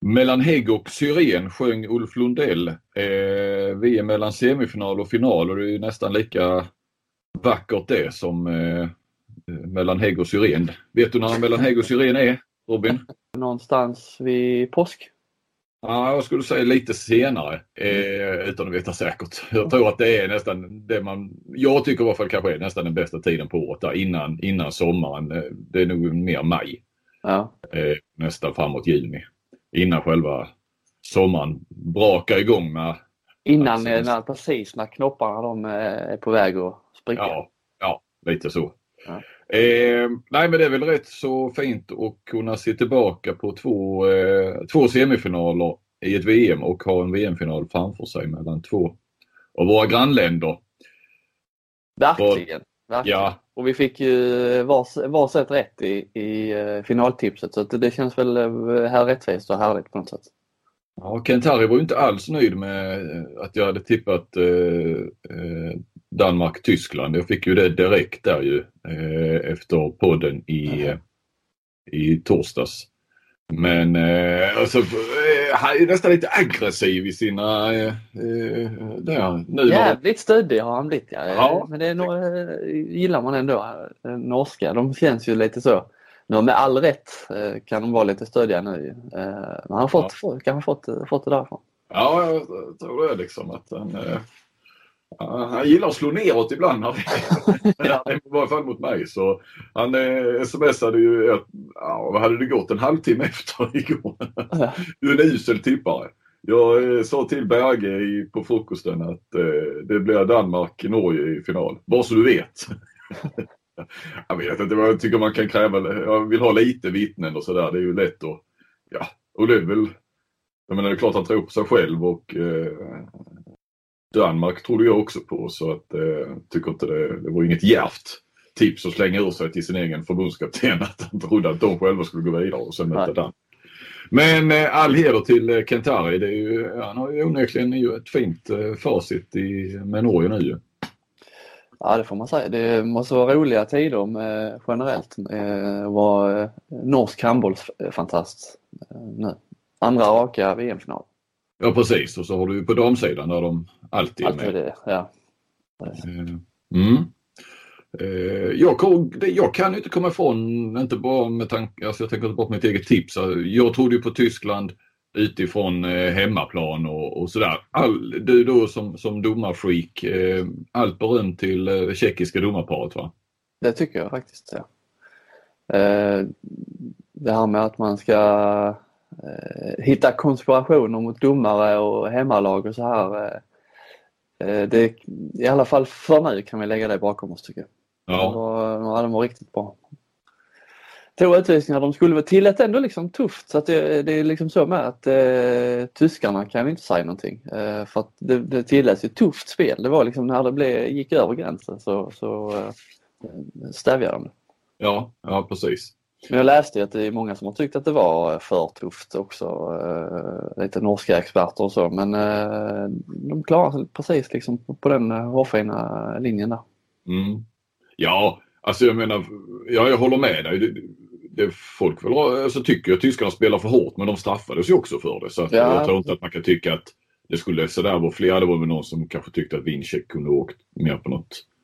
Mellan Hägg och Syren sjöng Ulf Lundell. Eh, vi är mellan semifinal och final och det är nästan lika vackert det som eh, mellan Hägg och Syren. Vet du när mellan Hägg och Syren är, Robin? Någonstans vid påsk. Ja, jag skulle säga lite senare eh, utan att veta säkert. Jag tror att det är nästan det man, jag tycker i alla fall kanske är nästan den bästa tiden på året där innan, innan sommaren. Eh, det är nog mer maj. Ja. Eh, nästan framåt juni. Innan själva sommaren brakar igång med Innan, Alltså, när, precis när knopparna de eh, är på väg att spricka. Ja, ja lite så. Ja. Eh, nej men det är väl rätt så fint att kunna se tillbaka på två, eh, två semifinaler i ett VM och ha en VM-final framför sig mellan två av våra grannländer. Verkligen. Verkligen. Ja, Och vi fick ju vars, varsitt rätt i, i eh, finaltipset så det känns väl eh, här rättvist och härligt på något sätt. ja Kent-Harry var ju inte alls nöjd med eh, att jag hade tippat eh, eh, Danmark-Tyskland. Jag fick ju det direkt där ju eh, efter podden i, eh, i torsdags. Men eh, alltså, eh, han är nästan lite aggressiv i sina... Eh, eh, där, nu Jävligt stöddig har han blivit ja. Ja. Men det är nog, eh, gillar man ändå. eh, Norska, de känns ju lite så. Nu med all rätt kan de vara lite stöddiga nu. Men han har fått, fått, kanske fått, fått det därifrån. Ja, jag tror det liksom att han, ja, han gillar att slå neråt ibland. När det, I varje fall mot mig. Så han eh, smsade ju, ett- ja, vad hade det gått, en halvtimme efter igår. Du är en usel tippare. Jag eh, sa till Berge i, på frukosten att eh, det blir Danmark-Norge i final. Bara så du vet. jag vet inte vad jag tycker man kan kräva. Jag vill ha lite vittnen och sådär. Det är ju lätt att... Ja, och det är väl... Jag menar det är klart han tror på sig själv och eh, Danmark trodde jag också på så att eh, tycker inte det, det var inget djärvt tips att slänga ur sig till sin egen förbundskapten att han trodde att de själva skulle gå vidare och sen möta. Danmark. Men eh, all heder till eh, Kentari. Det är ju, han har ju onekligen ju ett fint eh, facit i, med Norge nu ju. Ja det får man säga. Det måste vara roliga tider med, generellt med att vara eh, norsk handbollsfantast eh, nu. Andra raka VM-final. Ja precis och så har du ju på damsidan där de alltid Allt med. det. Ja. Eh, Mm. Eh, Jag, kom, det- jag kan inte komma ifrån, inte bara med tanke, alltså jag tänker inte bara på mitt eget tips. Jag trodde ju på Tyskland utifrån eh, hemmaplan och, och sådär. All, du då som, som domarfreak, eh, allt beröm till eh, tjeckiska domarparet va? Det tycker jag faktiskt. Ja. Eh, Det här med att man ska eh, hitta konspirationer mot domare och hemmalag och så här. Eh, Det, I alla fall för nu kan vi lägga det bakom oss tycker jag. Ja, var, ja, de var riktigt bra. Två utvisningar, de skulle väl tillät ändå liksom tufft så att det, det är liksom så med att eh, tyskarna kan inte säga någonting. Eh, för att det, det tilläts ju tufft spel. Det var liksom när det blev, gick över gränsen så, så eh, stävjade de det. ja, ja precis. Men jag läste att det är många som har tyckt att det var för tufft också. Eh, lite norska experter och så men eh, de klarar sig precis liksom på, den eh, hårfina linjen där. Mm. Ja, alltså jag menar, ja, jag håller med dig. Det, det folk väl alltså, tycker att tyskarna spelar för hårt men de straffades ju också för det. Så att, Ja. jag tror inte att man kan tycka att det skulle sådär vara flera. Det var väl någon som kanske tyckte att Wincheck kunde åkt mer på något eh,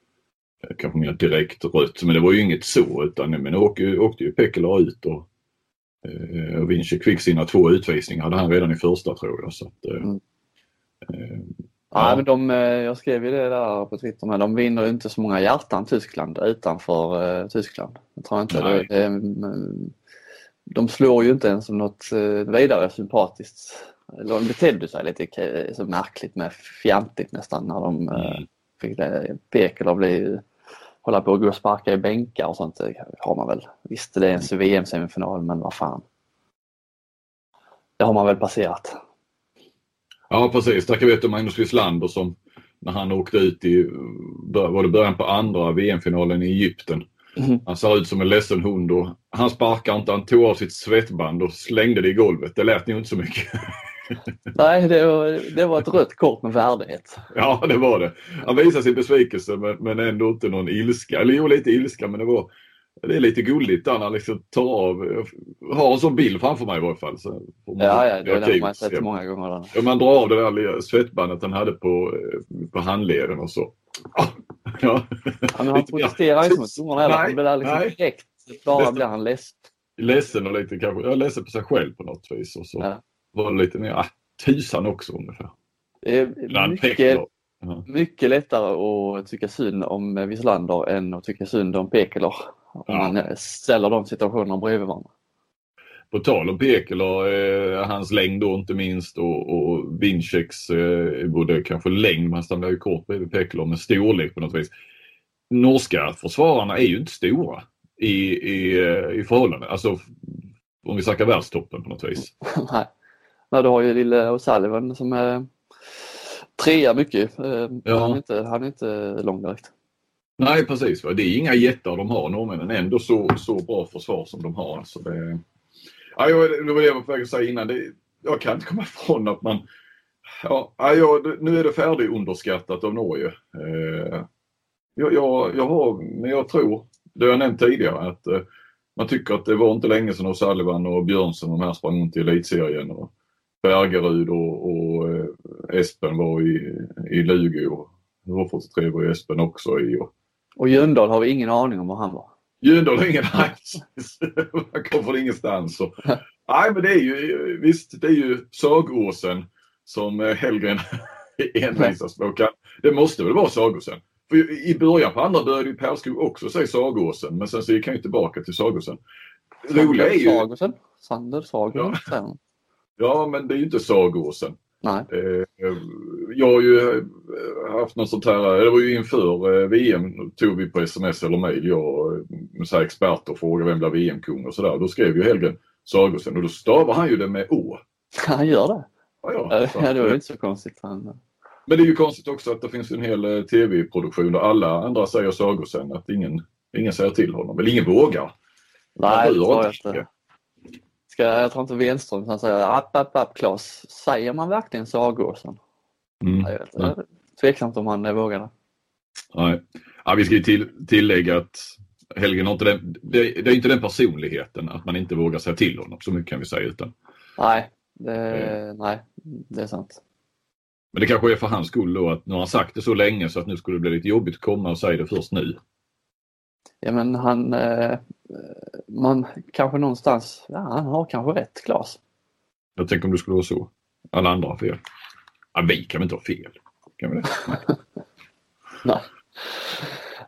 kanske mer direkt rött. Men det var ju inget så utan men åkte, ju- åkte ju Pekela ut och eh, och Wincheck fick sina två utvisningar. hade han redan i första tror jag. Så att, eh, Mm. eh, Ja, Ja. men de, eh, jag skrev ju det där på Twitter med. De vinner ju inte så många hjärtan Tyskland utanför eh, Tyskland. Jag tror inte det, Nej. det, De slår ju inte ens som något eh, vidare sympatiskt. De betedde sig lite så märkligt med fjantigt nästan när de Mm. Fick det. Pekel och bli hålla på och gå och sparka i bänkar och sånt. Det har man väl. Visst det är en VM-semifinal men vad fan. Det har man väl passerat. Ja precis, där kan vi veta Magnus Wislander som när han åkte ut i, var det början på andra VM-finalen i Egypten. Mhm. Han ser ut som en ledsen hund och han sparkar inte, han tog av sitt svettband och slängde det i golvet. Det lät nog inte så mycket. Nej, det var, det var ett rött kort med värdighet. ja det var det. Han visade sin besvikelse men, men ändå inte någon ilska. Eller jo lite ilska men det var det är lite gulligt där när han liksom tar av, har en sån bild framför mig i varje fall. Så ja, ja, det har man sett många gånger. Där. Ja, man drar av det där svettbandet han hade på, på handleden och så. Ja. ja men han protesterar inte mot domarna heller. Han blir där liksom nej. direkt, bara blir han ledsen. Ledsen och lite kanske, jag ledsen på sig själv på något vis. Och så ja. Var det lite mer, ah, tusan också ungefär. Det är mycket, mycket lättare att tycka synd om Wislander än att tycka synd om Pekeler. Om ja. man ställer de situationerna bredvid varandra. På tal om Pekeler, eh, hans längd då inte minst och, och Vincheks eh, både kanske längd, men han stannar ju kort bredvid Pekeler, med storlek på något vis. Norska försvararna är ju inte stora i, i, eh, i förhållande, alltså om vi snackar världstoppen på något vis. Nej, Nej du har ju lille O'Sullivan som är trea mycket. Eh, ja. Han, är inte, han är inte lång direkt. Nej precis, det är inga jättar de har norrmännen, ändå så, så bra försvar som de har. Så det, ja, det var det jag var på väg att säga innan. Det, jag kan inte komma ifrån att man... Ja, ja, nu är det färdigunderskattat av Norge. Eh, jag, jag, jag har, men jag tror, det har jag nämnt tidigare, att eh, man tycker att det var inte länge sedan O'Sullivan och Björnsson de här sprang runt i elitserien. Och Bergerud och, och eh, Espen var i, i och H43 var ju Espen också i. Och, och Jöndal har vi ingen aning om var han var. Jöndal har ingen aning. Han kom från ingenstans. Och, nej men det är ju visst det är ju Sagåsen som eh, Hellgren envisas med. Det måste väl vara Sagåsen? För I början på andra började ju Perskog också säga Sagåsen men sen så gick han ju tillbaka till Sagåsen. Roliga är ju... Sagåsen? Sander Sagåsen? Ja. Ja men det är ju inte Sagåsen. Nej. Eh, jag har ju eh, haft något sånt här, det var ju inför eh, VM tog vi på sms eller mail, jag med så experter frågade vem blir VM-kung och sådär. Då skrev ju Helgen Sagosen och då stavar han ju det med Å. Han gör det? Ja, ja. ja det var inte så konstigt. Han... Men det är ju konstigt också att det finns en hel tv-produktion där alla andra säger Sagosen, att ingen, ingen säger till honom, eller ingen vågar. Nej, det tror jag inte ska, jag tror inte Wenström han säger app, app, app Klas, säger man verkligen Sagåsen? Mm. Jag vet, ja. Tveksamt om han vågar det. Nej. Ja, vi ska ju till, tillägga att Helgen har inte den, det, det, är inte den personligheten att man inte vågar säga till honom, så mycket kan vi säga. Utan, nej, det, eh. nej, det är sant. Men det kanske är för hans skull då att nu har han sagt det så länge så att nu skulle det bli lite jobbigt att komma och säga det först nu. Ja men han, eh, man kanske någonstans, ja han har kanske rätt Klas. Jag tänker om det skulle vara så. Alla andra har fel. Ja, vi kan väl inte ha fel? Kan vi det? Nej.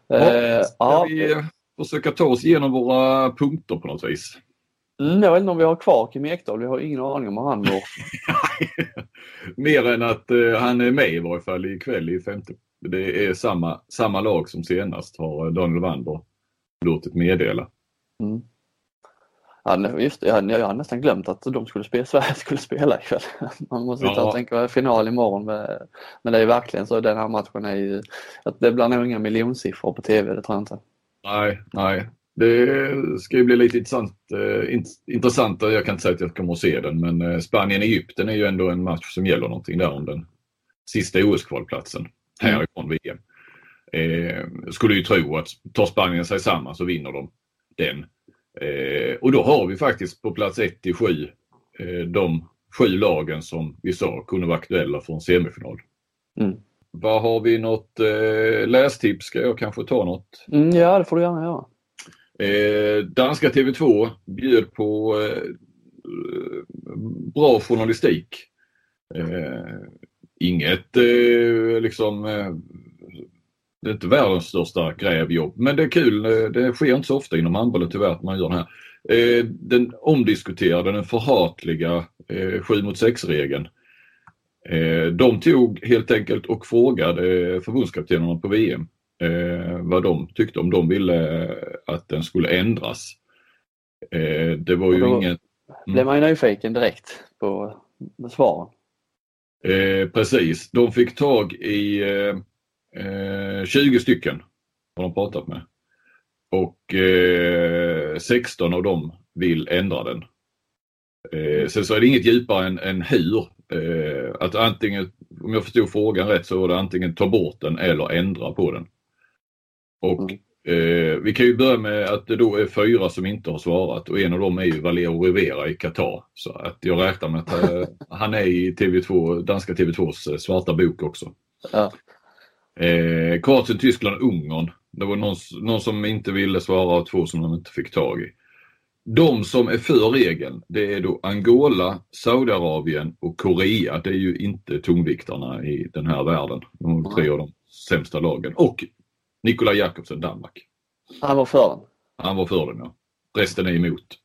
Nej. Uh, ska vi försöka ta oss igenom våra punkter på något vis? Mm, jag vet inte om vi har kvar Kim Ekdahl. Vi har ingen aning om var han går. Mer än att uh, han är med i varje fall ikväll i femte. Det är samma, samma lag som senast har Daniel Wander låtit meddela. Mm. Ja, just det, jag, jag har nästan glömt att de skulle spela, Sverige skulle spela ikväll. Man måste sitta ja. och tänka final imorgon. Med, men det är verkligen så den här matchen är ju, att det blir nog inga miljonsiffror på TV, det tror jag inte. Nej, nej. Det ska ju bli lite intressant. Eh, intressant. Jag kan inte säga att jag kommer att se den men eh, Spanien-Egypten är ju ändå en match som gäller någonting där om den sista OS-kvalplatsen härifrån mm. VM. Eh, skulle ju tro att tar Spanien sig samman så vinner de den. Eh, och då har vi faktiskt på plats 1 till 7 eh, de sju lagen som vi sa kunde vara aktuella för en semifinal. Mm. Vad Har vi något eh, lästips? Ska jag kanske ta något? Mm, ja, det får du gärna göra. Eh, danska TV2 bjöd på eh, bra journalistik. Eh, inget eh, liksom eh, det är inte världens största grävjobb, men det är kul. Det sker inte så ofta inom handbollen tyvärr att man gör det här. Eh, den omdiskuterade, den förhatliga 7 eh, mot 6-regeln. Eh, de tog helt enkelt och frågade förbundskaptenerna på VM vad de tyckte om de ville att den skulle ändras. Det var ju inget... Mm. blev man ju nyfiken direkt på svaren. precis, de fick tag i 20 eh, stycken har de pratat med. Och eh, 16 av dem vill ändra den. Eh, sen så är det inget djupare än, än hur. Eh, att antingen, om jag förstod frågan rätt, så var det antingen ta bort den eller ändra på den. Och mm. Eh, vi kan ju börja med att det då är fyra som inte har svarat och en av dem är ju Valero Rivera i Qatar. Så att jag räknar med att eh, han är i TV2, danska TV2s eh, svarta bok också. Ja. Eh, Kroatien, Tyskland, Ungern. Det var någon, någon som inte ville svara och två som de inte fick tag i. De som är för regeln, det är då Angola, Saudiarabien och Korea. Det är ju inte tungviktarna i den här världen. De är tre av de sämsta lagen. Och Nikola Jakobsen, Danmark. Han var för den. Han var för den ja. Resten är emot.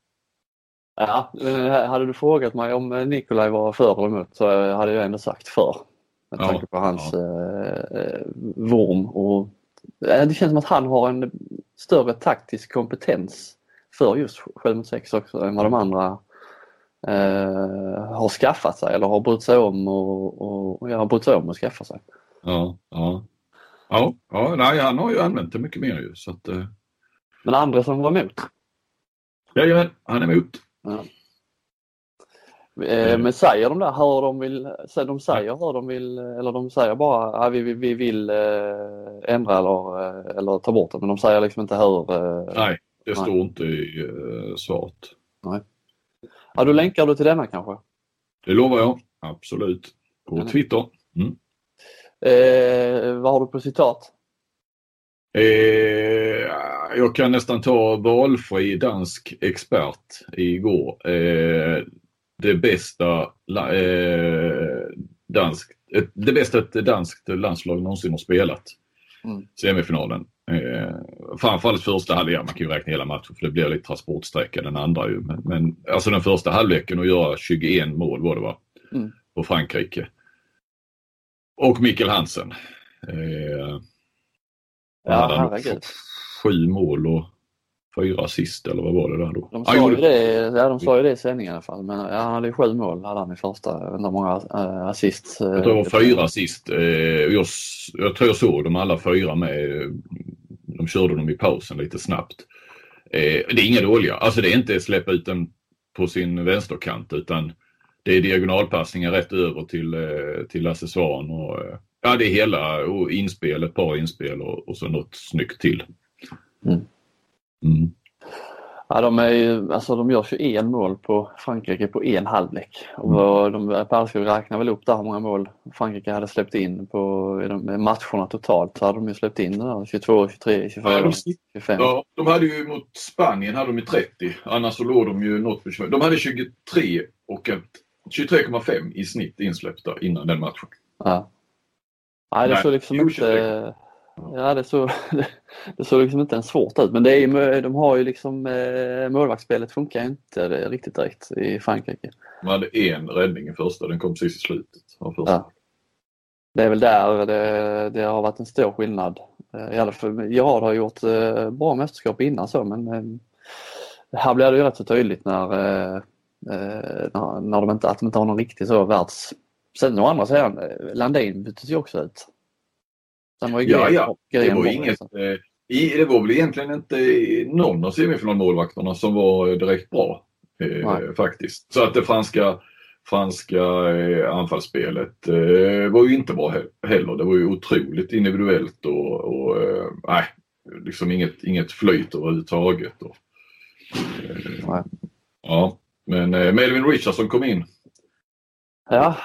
Ja, eh, hade du frågat mig om Nikolaj var för eller emot så hade jag ändå sagt för. Med Ja, tanke på hans eh, eh, vorm och det känns som att han har en större taktisk kompetens för just 7 mot 6 också än vad de andra eh, har skaffat sig eller har brytt sig om och, och, och har brytt sig om att skaffa sig. Ja, ja. Ja, ja nej, han har ju använt det mycket mer ju. Så att, eh, Men andra som var emot? jajamän, han är emot. Eh, Men säger de där hur de vill, de säger hur de vill eller de säger bara att vi, vi, vi vill eh, ändra eller, eh, eller ta bort det men de säger liksom inte hur. Nej, det Nej. står inte i svaret. Ja, då länkar du till denna kanske? Det lovar jag. Absolut. På Ja, nej. Twitter. Mm. Eh, vad har du på citat? Eh, jag kan nästan ta valfri dansk expert igår. Eh, det bästa eh, dansk, ett, det bästa ett danskt landslag någonsin har spelat. Mm. Semifinalen. Eh, framförallt första halvlek, man kan ju räkna hela matchen för det blir lite transportsträcka den andra ju. Men, men alltså den första halvleken att göra 21 mål var det va? Mm. På Frankrike. Och Mikkel Hansen. Eh, Ja, han sju mål och fyra assist eller vad var det där då? De Han sa ju gjorde- det, ja, de sa ju det i sändningen i alla fall. Men ja, han hade ju sju mål hade han i första. Jag vet inte hur många äh, assist. eh, Jag tror det var fyra assist. Eh, jag, jag tror jag såg dem alla fyra med. De körde dem i pausen lite snabbt. Eh, det är inga dåliga. Alltså det är inte släppa ut den på sin vänsterkant utan det är diagonalpassningar rätt över till, eh, till Svan och eh, ja det är hela och inspel, ett par inspel och, och så något snyggt till. Mm. Mm. Ja, de, är ju, alltså, de gör 21 mål på Frankrike på en halvlek. Och de, Perskog räknar väl upp där hur många mål Frankrike hade släppt in på i de matcherna totalt. Så hade de ju släppt in där, 22, 23, 24, Ja, de, 25. ja, de hade ju mot Spanien hade de ju 30. Annars så låg de ju något på 25. De hade 23 och ett 23,5 i snitt insläppta innan den matchen. Ja. Nej, det såg liksom inte... Ja, det såg, det såg liksom inte ens svårt ut. Men det är ju, de har ju liksom... eh, Målvaktsspelet funkar inte riktigt direkt i Frankrike. De hade en räddning i första, den kom precis i slutet av första. Ja. Det är väl där det, det har varit en stor skillnad. Eh, I alla fall, Gerard har gjort eh, bra mästerskap innan så men här blir det ju rätt så tydligt när, när, när de inte, att de inte har någon riktig så världs... Sen å andra sidan, Landin byttes ju också ut. Sen var ju Ja, ja. Det var, inget, liksom. eh, det var väl egentligen inte någon av semifinalmålvakterna som var eh, direkt bra. Eh, faktiskt. Så att det franska, franska eh, anfallsspelet eh, var ju inte bra he- heller. Det var ju otroligt individuellt och, och eh, nej, liksom inget, inget flyt överhuvudtaget. Och, Nej. ja, men eh, Melvin Richardson kom in. Ja,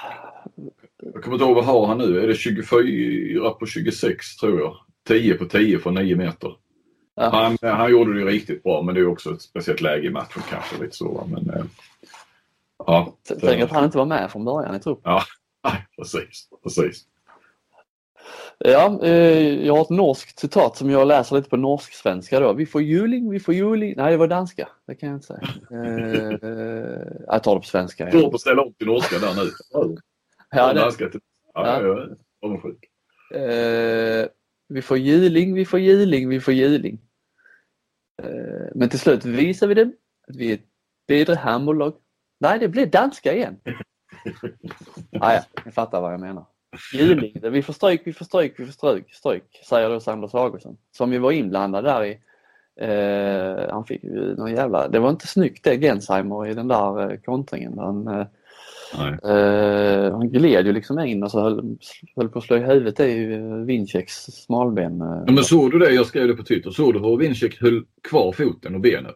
Jag kommer inte ihåg vad har han nu? Är det 24 på 26 tror jag? 10 på 10 från 9 meter. ja. Han, han gjorde det riktigt bra men det är också ett speciellt läge i matchen kanske. Lite så, men, eh, ja, tänk att han inte var med från början i truppen. nej, precis. precis. Ja, eh, jag har ett norskt citat som jag läser lite på norsk-svenska då. Vi får juling, vi får juling. Nej, det var danska. Det kan jag inte säga. Eh, eh, jag tar det på svenska. Svårt att ställa om till norska där nu. Ja, det, till- ja, ja, ja. Avundsjuk. eh, vi får juling, vi får juling, vi får juling. Eh, men till slut visar vi dem att vi är ett bättre handbollslag. Nej, det blir danska igen. Ah, ja, ni fattar vad jag menar. Juling, vi får stryk, vi får stryk, vi får stryk, stryk, säger då Sanders Augustsson. Som ju var inblandad där i, eh, han fick ju någon jävla, det var inte snyggt det Gensheimer i den där eh, kontringen. Han, eh, Uh, han gled ju liksom in och så höll, höll på att slå i huvudet i Winchecks smalben. Ja, men såg du det? Jag skrev det på Twitter. Såg du hur Wincheck höll kvar foten och benet?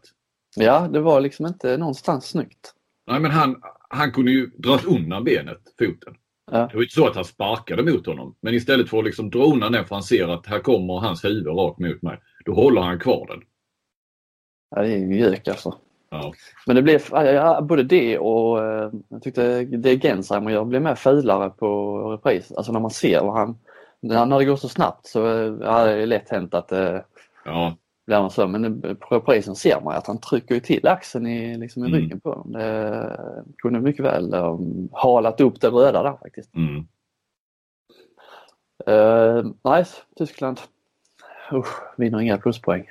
Ja, det var liksom inte någonstans snyggt. Nej, men han, han kunde ju dra undan benet, foten. Ja. Det var inte så att han sparkade mot honom. Men istället för att liksom dra undan den för han ser att här kommer hans huvud rakt mot mig. Då håller han kvar den. Ja, det är ju gök alltså. Ja. Men det blev ja, både det och eh, jag tyckte det Gensheimer gör blev mer fulare på repris. Alltså när man ser vad han... När det går så snabbt så ja, det är lätt hänt att eh, ja. blir man så. Men på reprisen ser man att han trycker till axeln i, liksom i mm. ryggen på dem. Det kunde mycket väl um, halat upp det röda där faktiskt. Mm. Uh, nice, Tyskland. Usch, vinner inga pluspoäng.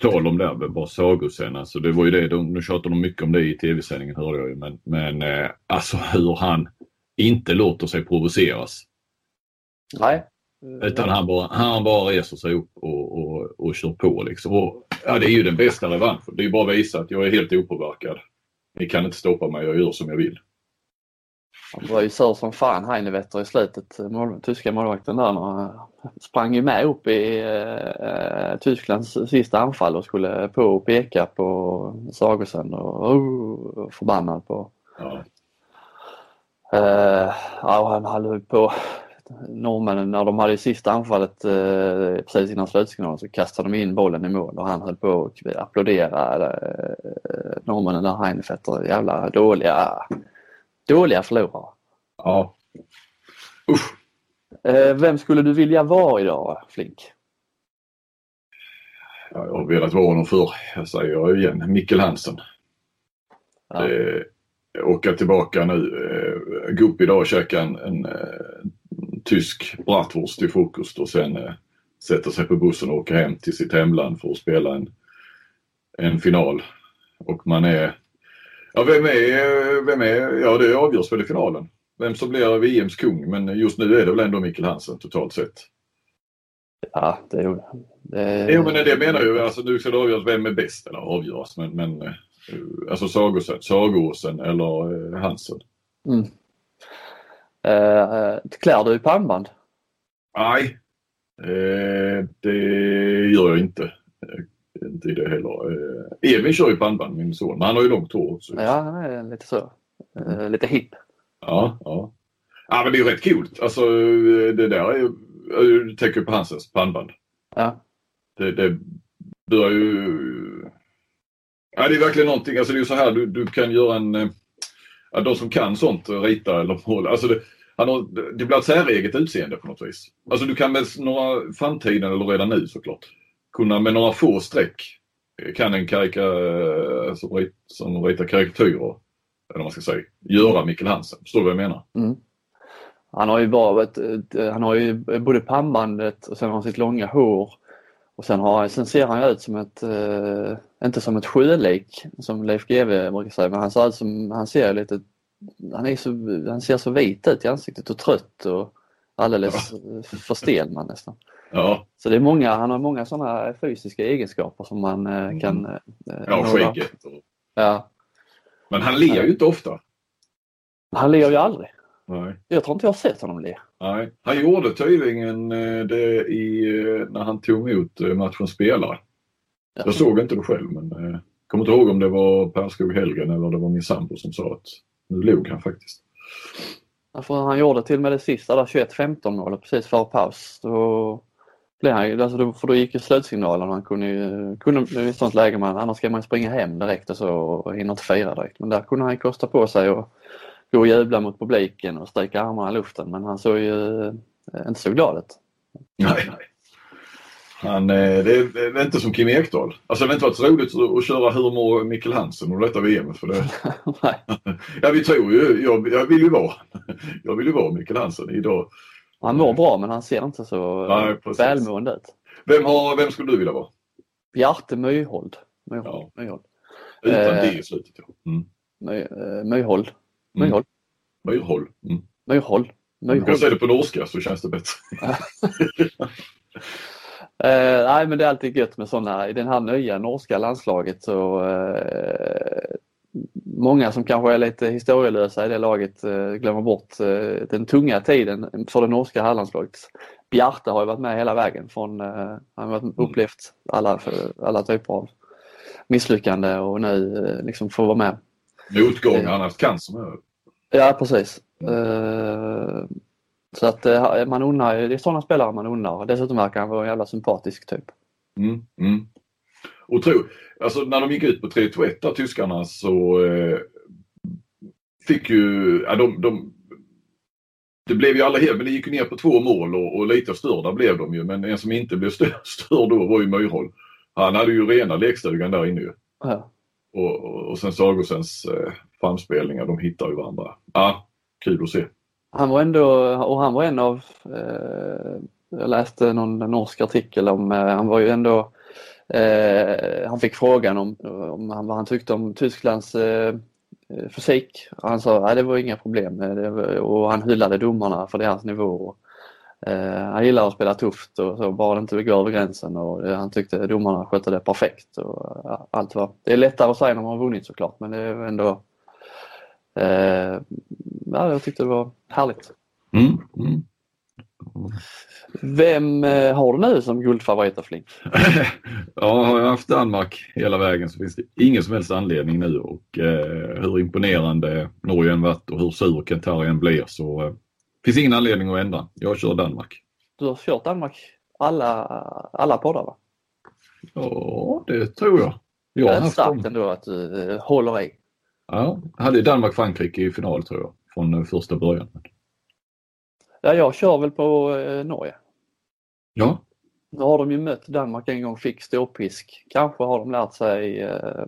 Tal om det bara sagoscen, alltså det var ju det, de, nu tjatar de mycket om det i tv-sändningen hörde jag ju, men, men eh, alltså hur han inte låter sig provoceras. Nej. Utan han bara, han bara reser sig upp och, och, och kör på liksom. Och, ja, det är ju den bästa revanschen. Det är ju bara att visa att jag är helt opåverkad. Ni kan inte stoppa mig, jag gör som jag vill. Han var ju sur som fan Heinevetter i slutet, mål, tyska målvakten där. Han sprang ju med upp i eh, Tysklands sista anfall och skulle på och peka på Sagosen och oh, förbannad på. Ja. Uh, ja, han höll på norrmännen, när de hade sista anfallet eh, precis innan slutsignalen så kastade de in bollen i mål och han höll på att applådera eh, norrmännen där Heinevetter. Jävla dåliga Dåliga förlorare. Ja. Usch. Eh, vem skulle du vilja vara idag, Flink? Ja, jag har velat vara honom förr. Jag säger igen, Mikkel Hansen. Ja. Eh, åka tillbaka nu, eh, gå upp idag och käka en, en, en eh, tysk bratwurst till frukost och sen eh, sätta sig på bussen och åka hem till sitt hemland för att spela en, en final. Och man är Ja, vem är, vem är, ja det avgörs väl i finalen. Vem som blir VMs kung, men just nu är det väl ändå Mikkel Hansen totalt sett. Ja, det är det. Jo, men det menar ju, alltså nu ska det avgöras vem är bäst eller avgöras, men, men eh, alltså Sagåsen, Sagåsen eller eh, Hansen. Mm. Uh, klär du pannband? Nej, uh, det gör jag inte inte i det heller. Eh, Evin kör ju pannband, min son, men han har ju långt hår också. Ja, han är lite så. Eh, lite hipp. Ja, ja. Ja, men det är ju rätt coolt. Alltså det där är ju, du tänker på Hansens pannband. Ja. Det, det bör ju... Ja, det är verkligen någonting. Alltså det är ju så här, du, du kan göra en... Eh, ja, de som kan sånt, rita eller måla. Alltså det, han har, det blir ett säreget utseende på något vis. Alltså du kan med några framtiden eller redan nu såklart kunna med några få streck eh, kan en karika, eh, som, rit, som ritar karikatyrer, eller man ska säga, göra Mikkel Hansen. Förstår du vad jag menar? Mm. Han har ju bara ett, eh, han har ju både pannbandet och sen har han sitt långa hår. Och sen, har, sen ser han ut som ett, eh, inte som ett sjölik som Leif GW brukar säga, men han ser ut som, han ser lite, han, är så, han ser så vit ut i ansiktet och trött och alldeles ja. för stel man nästan. Ja. Så det är många, han har många sådana fysiska egenskaper som man eh, mm. kan... Eh, ja, skägget. Och... Ja. Men han ler ju inte ofta. Han ler ju aldrig. Nej. Jag tror inte jag har sett honom le. Nej. Han gjorde tydligen eh, det i, när han tog emot matchens spelare. Ja. Jag såg inte det själv men jag kommer inte ihåg om det var Per Skog Helgen eller det var min sambo som sa att nu log han faktiskt. För han gjorde till och med det sista där 21-15 målet precis före paus. Då blev han, alltså då, för då gick ju slutsignalen. Han kunde ju, kunde, i ett sånt läge, man, annars ska man springa hem direkt och så och hinner inte fira direkt. Men där kunde han kosta på sig och gå och jubla mot publiken och sträcka armarna i luften. Men han såg ju eh, inte så glad ut. Nej, nej. Han, eh, det, är, det är inte som Kim Ekdahl. Alltså det har inte varit så roligt att köra Hur mår Mikkel Hansen och detta VM för det. ja vi tror ju, jag, jag, vill ju vara, jag vill ju vara Mikkel Hansen idag. Han mår bra men han ser inte så Nej, välmående ut. Vem, har, vem skulle du vilja vara? Bjarte Myhold. Myhold. Ja. Myhold. Utan eh, det i slutet ja. Mm. My, uh, Myhold. Myhold. Mm. Myrhold. Mm. Myrhold. Du kan säga det på norska så känns det bättre. Eh, nej men det är alltid gött med sådana, i det här nya norska landslaget så eh, många som kanske är lite historielösa i det laget eh, glömmer bort eh, den tunga tiden för det norska herrlandslaget. Bjarte har ju varit med hela vägen från, eh, han har upplevt alla, alla typer av misslyckande och nu liksom får vara med. Motgång, haft cancer med. Ja precis. Så att man undrar, det är sådana spelare man undrar. Dessutom verkar han vara en jävla sympatisk typ. Mm, mm. Och tro, alltså när de gick ut på 3-2-1 där, tyskarna, så eh, fick ju, ja, de, de, det blev ju alla helt, men det gick ju ner på två mål och, och lite störda blev de ju. Men en som inte blev störd, störd då var ju Myrhol. Han hade ju rena lekstugan där inne ju. Ja. Och, och, och sen Sagosens eh, framspelningar, de hittar ju varandra. Ja, kul att se. Han var ändå, och han var en av, eh, jag läste någon norsk artikel om, eh, han var ju ändå Eh, han fick frågan om, om han, vad han tyckte om Tysklands eh, eh fysik. Han sa att det var inga problem eh, var, och han hyllade domarna för deras nivå. Eh, han gillar att spela tufft och så, bara det inte går över gränsen och eh, han tyckte domarna skötte det perfekt. Och, ja, allt var, det är lättare att säga när man har vunnit såklart men det är ändå eh, ja, jag tyckte det var härligt. Mm, mm. Vem eh, har du nu som guldfavorit Flink? ja, har jag haft Danmark hela vägen så finns det ingen som helst anledning nu och eh, hur imponerande Norge än varit och hur sur Kentari än blir så eh, finns ingen anledning att ändra. Jag kör Danmark. Du har kört Danmark alla, alla poddar va? Ja, det tror jag. jag det är starkt ändå att du eh, håller i. Ja, hade Danmark-Frankrike i final tror jag från eh, första början. Ja, jag kör väl på eh, Norge. Ja. Nu har de ju mött Danmark en gång, fick ståpisk. Kanske har de lärt sig eh,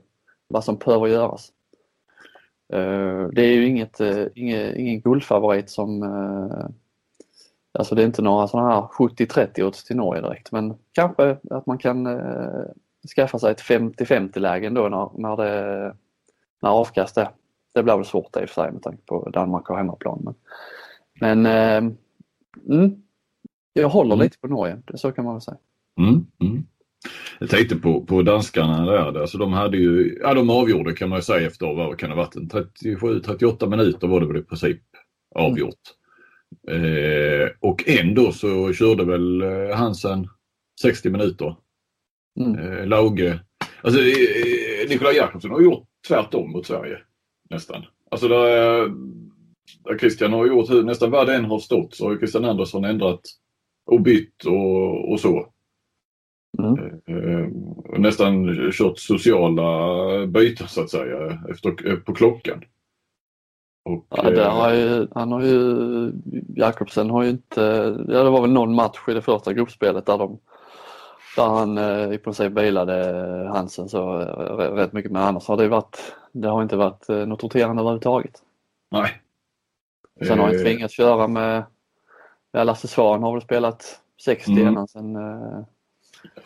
vad som behöver göras. Eh, det är ju inget, eh, ingen, guldfavorit som Alltså det är inte några sådana här 70-30 odds till Norge direkt men kanske att man kan eh, skaffa sig ett 50-50 läge ändå när, när, det, när avkast är. Det blir väl svårt i och för sig med tanke på Danmark och hemmaplan. Men, men eh, mm, jag håller mm. lite på Norge, så kan man väl säga. Mm, mm. Jag tänkte på, på danskarna där. Alltså de hade ju, ja de avgjorde kan man ju säga efter, vad kan det ha varit, 37-38 minuter var det väl i princip avgjort. Eh, och ändå så körde väl eh, Hansen 60 minuter. Mm. Eh, Lauge. Alltså eh, Nikolaj Jakobsson har gjort tvärtom mot Sverige. Nästan. Alltså där, där Christian har gjort nästan vad den har stått så har Christian Andersson ändrat och bytt och, och så. Mm. Eh, nästan kört sociala byten så att säga efter, eh, på klockan. Och, ja, har ju, han har ju, Jakobsen har ju inte, ja det var väl någon match i det första gruppspelet där de där han eh, i princip bilade Hansen så rätt mycket men annars har det varit, det har inte varit något roterande överhuvudtaget. Nej. Sen har han tvingats köra med Ja, Lasse Svan har väl spelat 60 mm. innan sen eh,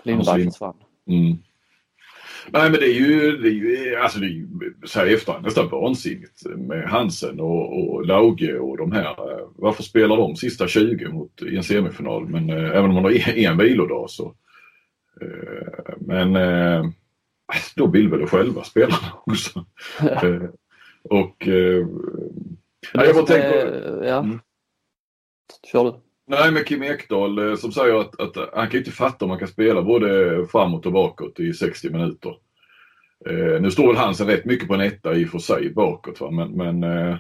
Lindberg försvann. Mm. Nej men det är ju, det är ju alltså det är ju så här efterhand nästan vansinnigt med Hansen och, och Lauge och de här. Varför spelar de sista 20 mot, i en semifinal? Men eh, även om man har en, en vilodag så. Eh, men eh, då vill väl själva spelarna också. eh, och ja, jag bara tänker... Ja. Mm. Kör du. Nej, men Kim Ekdahl som säger att, att han kan inte fatta om man kan spela både framåt och bakåt i 60 minuter. Eh, nu står väl Hansen rätt mycket på en etta i och för sig bakåt va? men, men eh,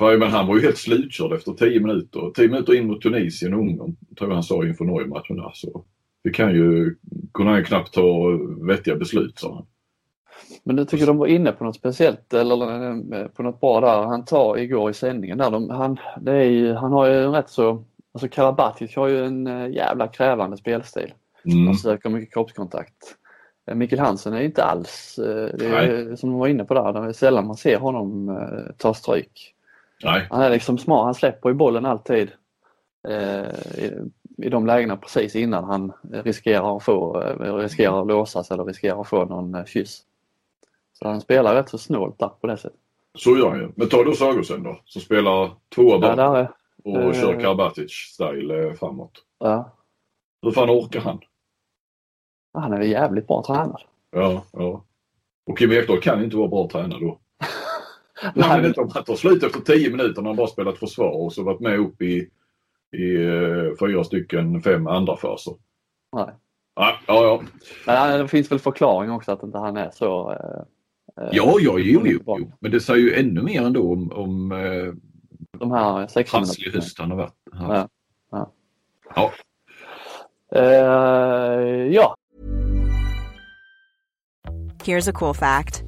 men han var ju helt slutkörd efter 10 minuter. 10 minuter in mot Tunisien och Ungern, tror jag han sa inför Norge-matchen där. Så det kan ju, kunde han ju knappt ta vettiga beslut sa han. Men du tycker de var inne på något speciellt eller eh, på något bra där. Han tar igår i sändningen där. De, han, det är ju, han har ju en rätt så, alltså Karabatic har ju en eh, jävla krävande spelstil. Mm. Han söker mycket kroppskontakt. Eh, Mikkel Hansen är inte alls, det är, som de var inne på där, det är sällan man ser honom ta stryk. Nej. Han är liksom smart, han släpper ju bollen alltid eh, i, i de lägena precis innan han riskerar att få, riskerar att låsas eller riskerar att få någon kyss. Så han spelar rätt så snålt där på det sättet. Så gör han ju. Men ta då Sagosen då som spelar tvåa bak ja, och uh, kör Karabatic-style framåt. Ja. Hur fan orkar han? Han är jävligt bra tränad. Ja, ja. Och Kim Ekdahl kan inte vara bra tränare då. Det handlar inte om att ta slut efter 10 minuter när han bara spelat försvar och så varit med upp i, i uh, fyra stycken, fem andra faser. Nej. Ja, ja, ja. Men det finns väl förklaring också att inte han är så... Uh, ja, ja, jo, jo, jo. Men det säger ju ännu mer ändå om, om uh, de här 16 trasslig höst han har varit. Ja. ja. ja. Uh, ja. Here's a cool fact.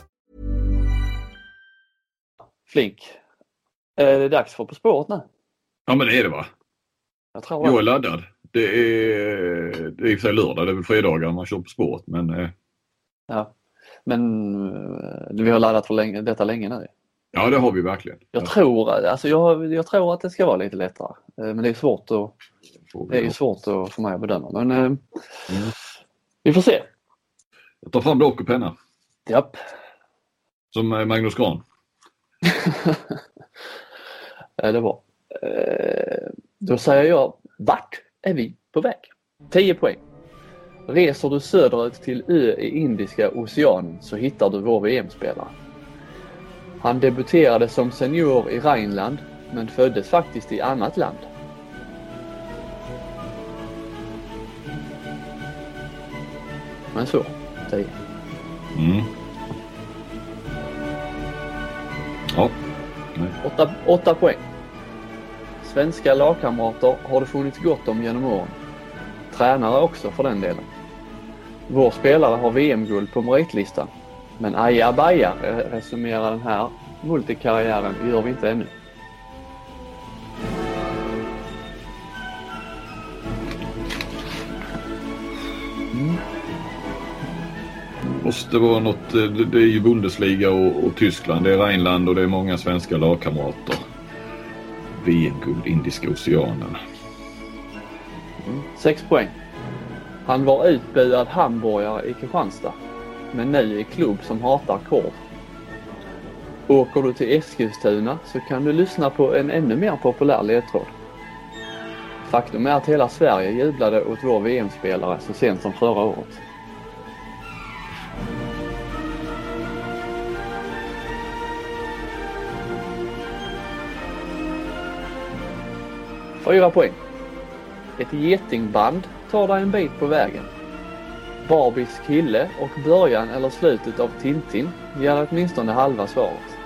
Flink. Är det dags för På spåret nu? Ja men det är det va? Jag tror Jag är laddad. Det är, det är i och för sig lördag, det är väl fredagar man kör På spåret men... eh, Ja. Men eh, vi har laddat för länge, detta länge nu. Ja det har vi verkligen. Jag tror, alltså jag, jag tror att det ska vara lite lättare. Eh, Men det är svårt att, det är svårt att, för mig att bedöma. Men eh, vi får se. Jag tar fram block och penna. Japp. Som eh, Magnus Gran. Det var. Eh, då säger jag, vart är vi på väg? 10 poäng. Reser du söderut till ö i Indiska oceanen så hittar du vår VM-spelare. Han debuterade som senior i Rheinland men föddes faktiskt i annat land. Men så, 10. Mm. Ja. Åtta, 8, poäng. Svenska lagkamrater har det funnits gott om genom åren. Tränare också för den delen. Vår spelare har VM-guld på meritlistan. Men ajabaja resumerar den här multikarriären gör vi inte ännu. Måste vara något, eh, det är ju Bundesliga och, och Tyskland, det är Rheinland och det är många svenska lagkamrater. VM-guld, Indiska oceanen. Sex poäng. Han var utbuad hamburgare i Kristianstad. Men nu i klubb som hatar korv. Åker du till Eskilstuna så kan du lyssna på en ännu mer populär ledtråd. Faktum är att hela Sverige jublade åt vår VM-spelare så sent som förra året. Fyra poäng. Ett getingband tar dig en bit på vägen. Barbies kille och början eller slutet av Tintin ger åtminstone halva svaret.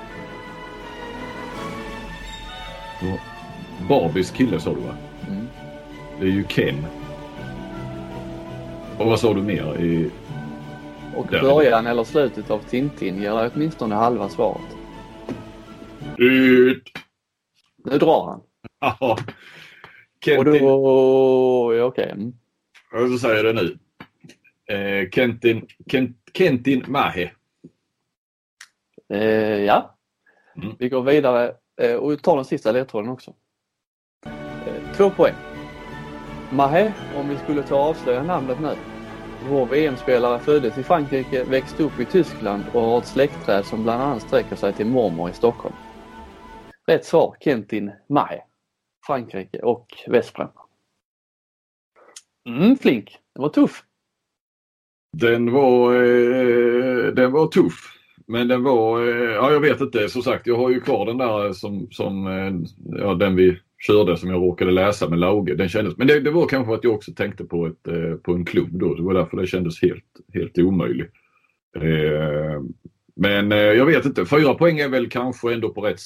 Ja. Barbies kille sa du va? Mm. Det är ju Ken. Och vad sa du mer? I... Och Där. början eller slutet av Tintin ger åtminstone halva svaret. Ut! Nu drar han. Ja. Och Kentin, då... Ja, okej. Mm. jag så säger jag det nu. Eh, Kentin, Kent, Kentin Mahe. Eh, ja. Mm. Vi går vidare eh, och tar den sista ledtråden också. Två poäng. Mahe, om vi skulle ta och avslöja namnet nu. Vår VM-spelare föddes i Frankrike, växte upp i Tyskland och har ett släktträd som bland annat sträcker sig till mormor i Stockholm. Rätt svar, Kentin Mahe. Frankrike och Vesprem. Mm, flink. den var tuff. Den var, eh, den var tuff. Men den var, eh, ja jag vet inte. Som sagt, jag har ju kvar den där som, som eh, ja, den vi körde som jag råkade läsa med Lauge. Den kändes, men det, det var kanske att jag också tänkte på, ett, eh, på en klubb då. Det var därför det kändes helt, helt omöjligt. Eh, men eh, jag vet inte. Fyra poäng är väl kanske ändå på rätt,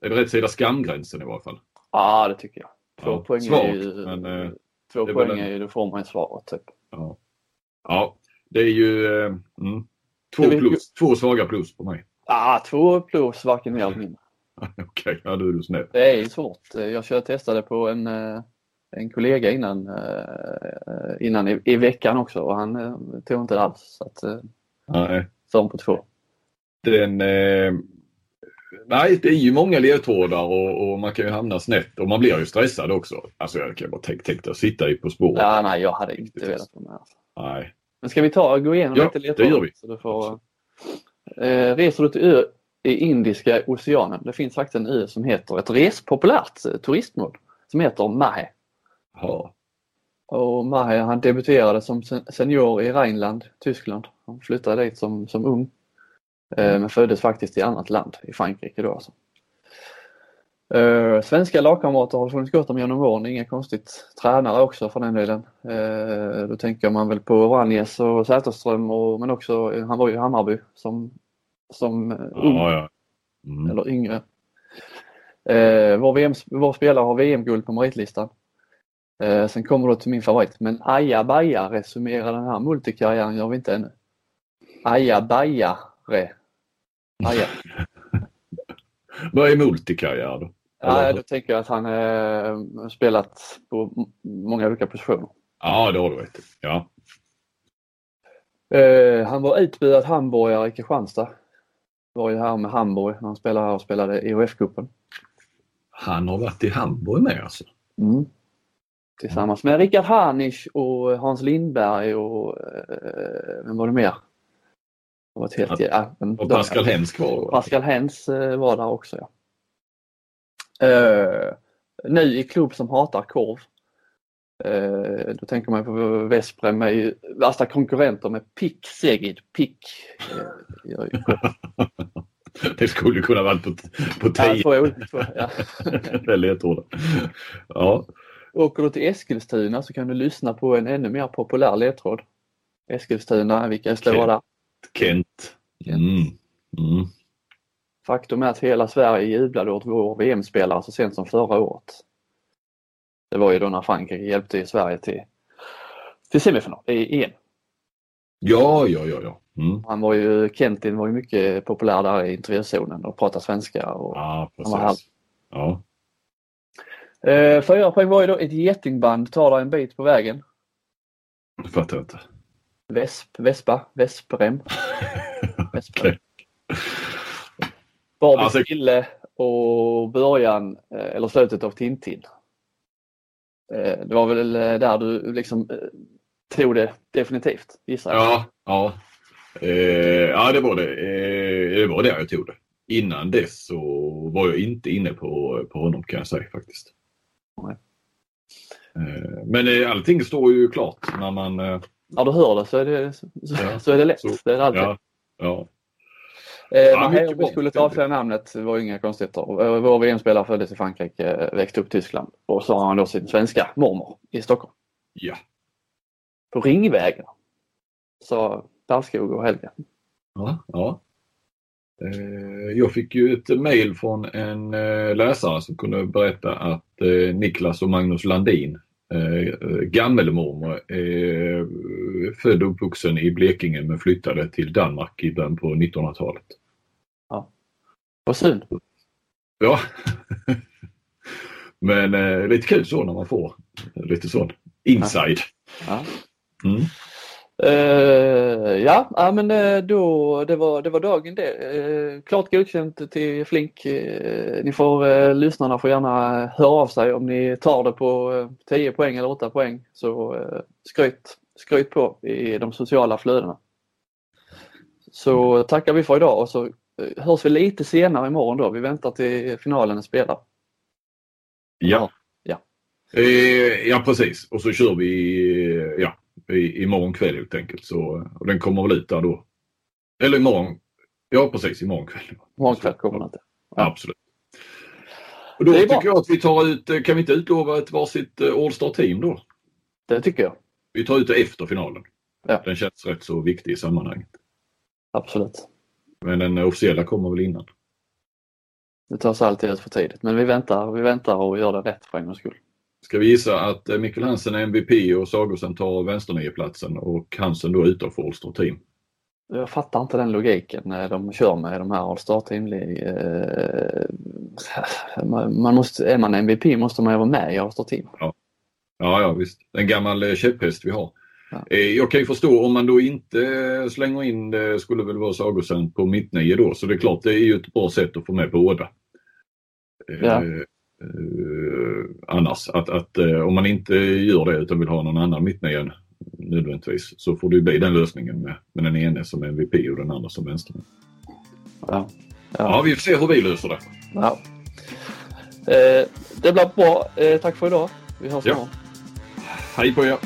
är det rätt sida skamgränsen i varje fall. Ja, det tycker jag. Två Ja, poäng svagt, är ju... men, eh, två poäng en- är ju, då får man ju svaret typ. Ja, ja det är ju eh, mm, två, plus, två svaga plus på mig. Ah, två plus, varken mer eller mindre. Okej, ja då är du snäll. Det är ju svårt. Jag kör testade på en, eh, en kollega innan, innan i, i veckan också och han tog inte det alls. Så att, Nej. hon på två. den... Nej, det är ju många ledtrådar och, och, man kan ju hamna snett och man blir ju stressad också. Alltså jag kan bara tänka, tänka att sitta i På spåret. Ja, nej, jag hade inte velat vara med. Alltså. Nej. Men ska vi ta och gå igenom Ja, lite det ledtrådar? gör vi. Så du får, eh, reser du till ö i Indiska oceanen. Det finns faktiskt en ö som heter, ett respopulärt eh, turistmål, som heter Mahe. Ja. Och Mahe han debuterade som sen- senior i Rheinland, Tyskland. Han flyttade dit som, som ung. Eh, men föddes faktiskt i annat land, i Frankrike då alltså. Eh, svenska lagkamrater har det funnits gott om genom åren, inget konstigt. Tränare också för den delen. Eh, då tänker man väl på Vranjes och Säterström och, men också, han var ju i Hammarby som, som ung Ja, ja. Mm. eller yngre. Eh, vår, VM, vår spelare har VM-guld på meritlistan. Eh, sen kommer du till min favorit, men aja baja resumera den här multikarriären gör vi inte ännu. Aja Aja. Vad är multikarriär då? Ja, Eller- då tänker jag att han eh, spelat på många olika positioner. Ja, det har du rätt i. Ja. Eh, han var utbuad hamburgare i Kristianstad. Var ju här med Hamburg när han spelade här och spelade EHF-cupen. Han har varit i Hamburg med alltså. Mm. Tillsammans med Rickard Harnisch och Hans Lindberg och eh, vem var det mer? Var ett helt, ja, men Och Pascal Hens kvar. Pascal Hens eh, var där också. Ja. Eh, nu i klubb som hatar korv. Eh, då tänker man på Vesprem ju värsta konkurrenter med Pick Segid. Pick korv. Det skulle kunna varit på, på Ja, tio. två olika- två, ja. Väldigt ledtrådar. Ja. Åker du till Eskilstuna så kan du lyssna på en ännu mer populär ledtråd. Eskilstuna, vilka står Okej. där? Kent. Mm. Mm. Faktum är att hela Sverige jublade åt vår VM-spelare så sent som förra året. Det var ju då när Frankrike hjälpte Sverige till, till semifinal i EM. Ja, ja, ja, ja. Mm. Han var ju, Kentin var ju mycket populär där i intervjuzonen och pratade svenska. Och, Ja, Han var här. Ja. eh, fyra poäng var ju då ett getingband tar dig en bit på vägen. Det fattar jag inte. Vesp, Vespa, Vesprem. Vesprem. Okej. Barbie Alltså- kille och början eh, eller slutet av Tintin. Eh, Det var väl eh, där du liksom tog det definitivt gissar jag. Ja, ja. Eh, ja, det var det. Eh, det var där jag tog det. Innan dess så var jag inte inne på, på honom kan jag säga faktiskt. Nej. Men allting står ju klart när man... När du hör det så är det, så, Ja. så är det lätt. Så- det är det alltid. ja, ja. Eh, Ja, här, vi skulle ta avslöja namnet, det var inga konstigheter. Eh, Vår VM-spelare föddes i Frankrike, eh, växte upp i Tyskland och så har han då sin svenska mormor i Stockholm. ja. På Ringvägen. Sa Bergskog och Helge. Ja, ja. Eh, Jag fick ju ett mail från en läsare som kunde berätta att Niklas och Magnus Landin, eh, gammelmormor, är född och uppvuxen i Blekinge men flyttade till Danmark i början på 1900-talet. Vad synd. Ja. Men eh, lite kul så när man får lite sån inside. Ja. Mm. Eh, ja, ja, men eh, då, det, var, det var dagen det. Eh, klart godkänt till Flink. Eh, ni får, eh, lyssnarna får gärna höra av sig om ni tar det på eh, 10 poäng eller 8 poäng. Så eh, skryt, skryt på i de sociala flödena. Så tackar vi för idag och så hörs vi lite senare imorgon då. Vi väntar till finalen är spelad. Ja. Ja. Ja precis och så kör vi ja, i, imorgon kväll helt enkelt. Så, och den kommer väl ut där då. Eller imorgon. Ja precis imorgon kväll. Imorgon kväll kommer det inte. Ja. Absolut. Och då tycker jag att vi tar ut, eh, kan vi inte utlova ett varsitt eh, All-Star team då? Det tycker jag. Vi tar ut det efter finalen. Ja. Den känns rätt så viktig i sammanhanget. Absolut. Men den officiella kommer väl innan. Det tas alltid ut för tidigt men vi väntar, vi väntar och gör det rätt för en gångs skull. Ska vi gissa att eh, Mikkel Hansen är MVP och Sagosen tar vänsternierplatsen och Hansen då utanför All-Star team? Jag fattar inte den logiken när de kör med de här All-Star Team League. Eh, man måste, är man MVP måste man ju vara med i All-Star Team. Ja, ja visst. En gammal eh, käpphäst vi har. Ja. Jag kan ju förstå om man då inte slänger in det skulle väl vara Sagosen på mittnio då. Så det är klart det är ju ett bra sätt att få med båda. Ja. Eh, annars att, att eh, om man inte gör det utan vill ha någon annan mittnia nödvändigtvis så får det bli den lösningen med, med den ene som MVP och den andra som vänsterman. Ja. Ja, vi får se hur vi löser det. Ja. Eh, det blir bra. Eh, tack för idag. Vi hörs Ja. imorgon. Hej på er!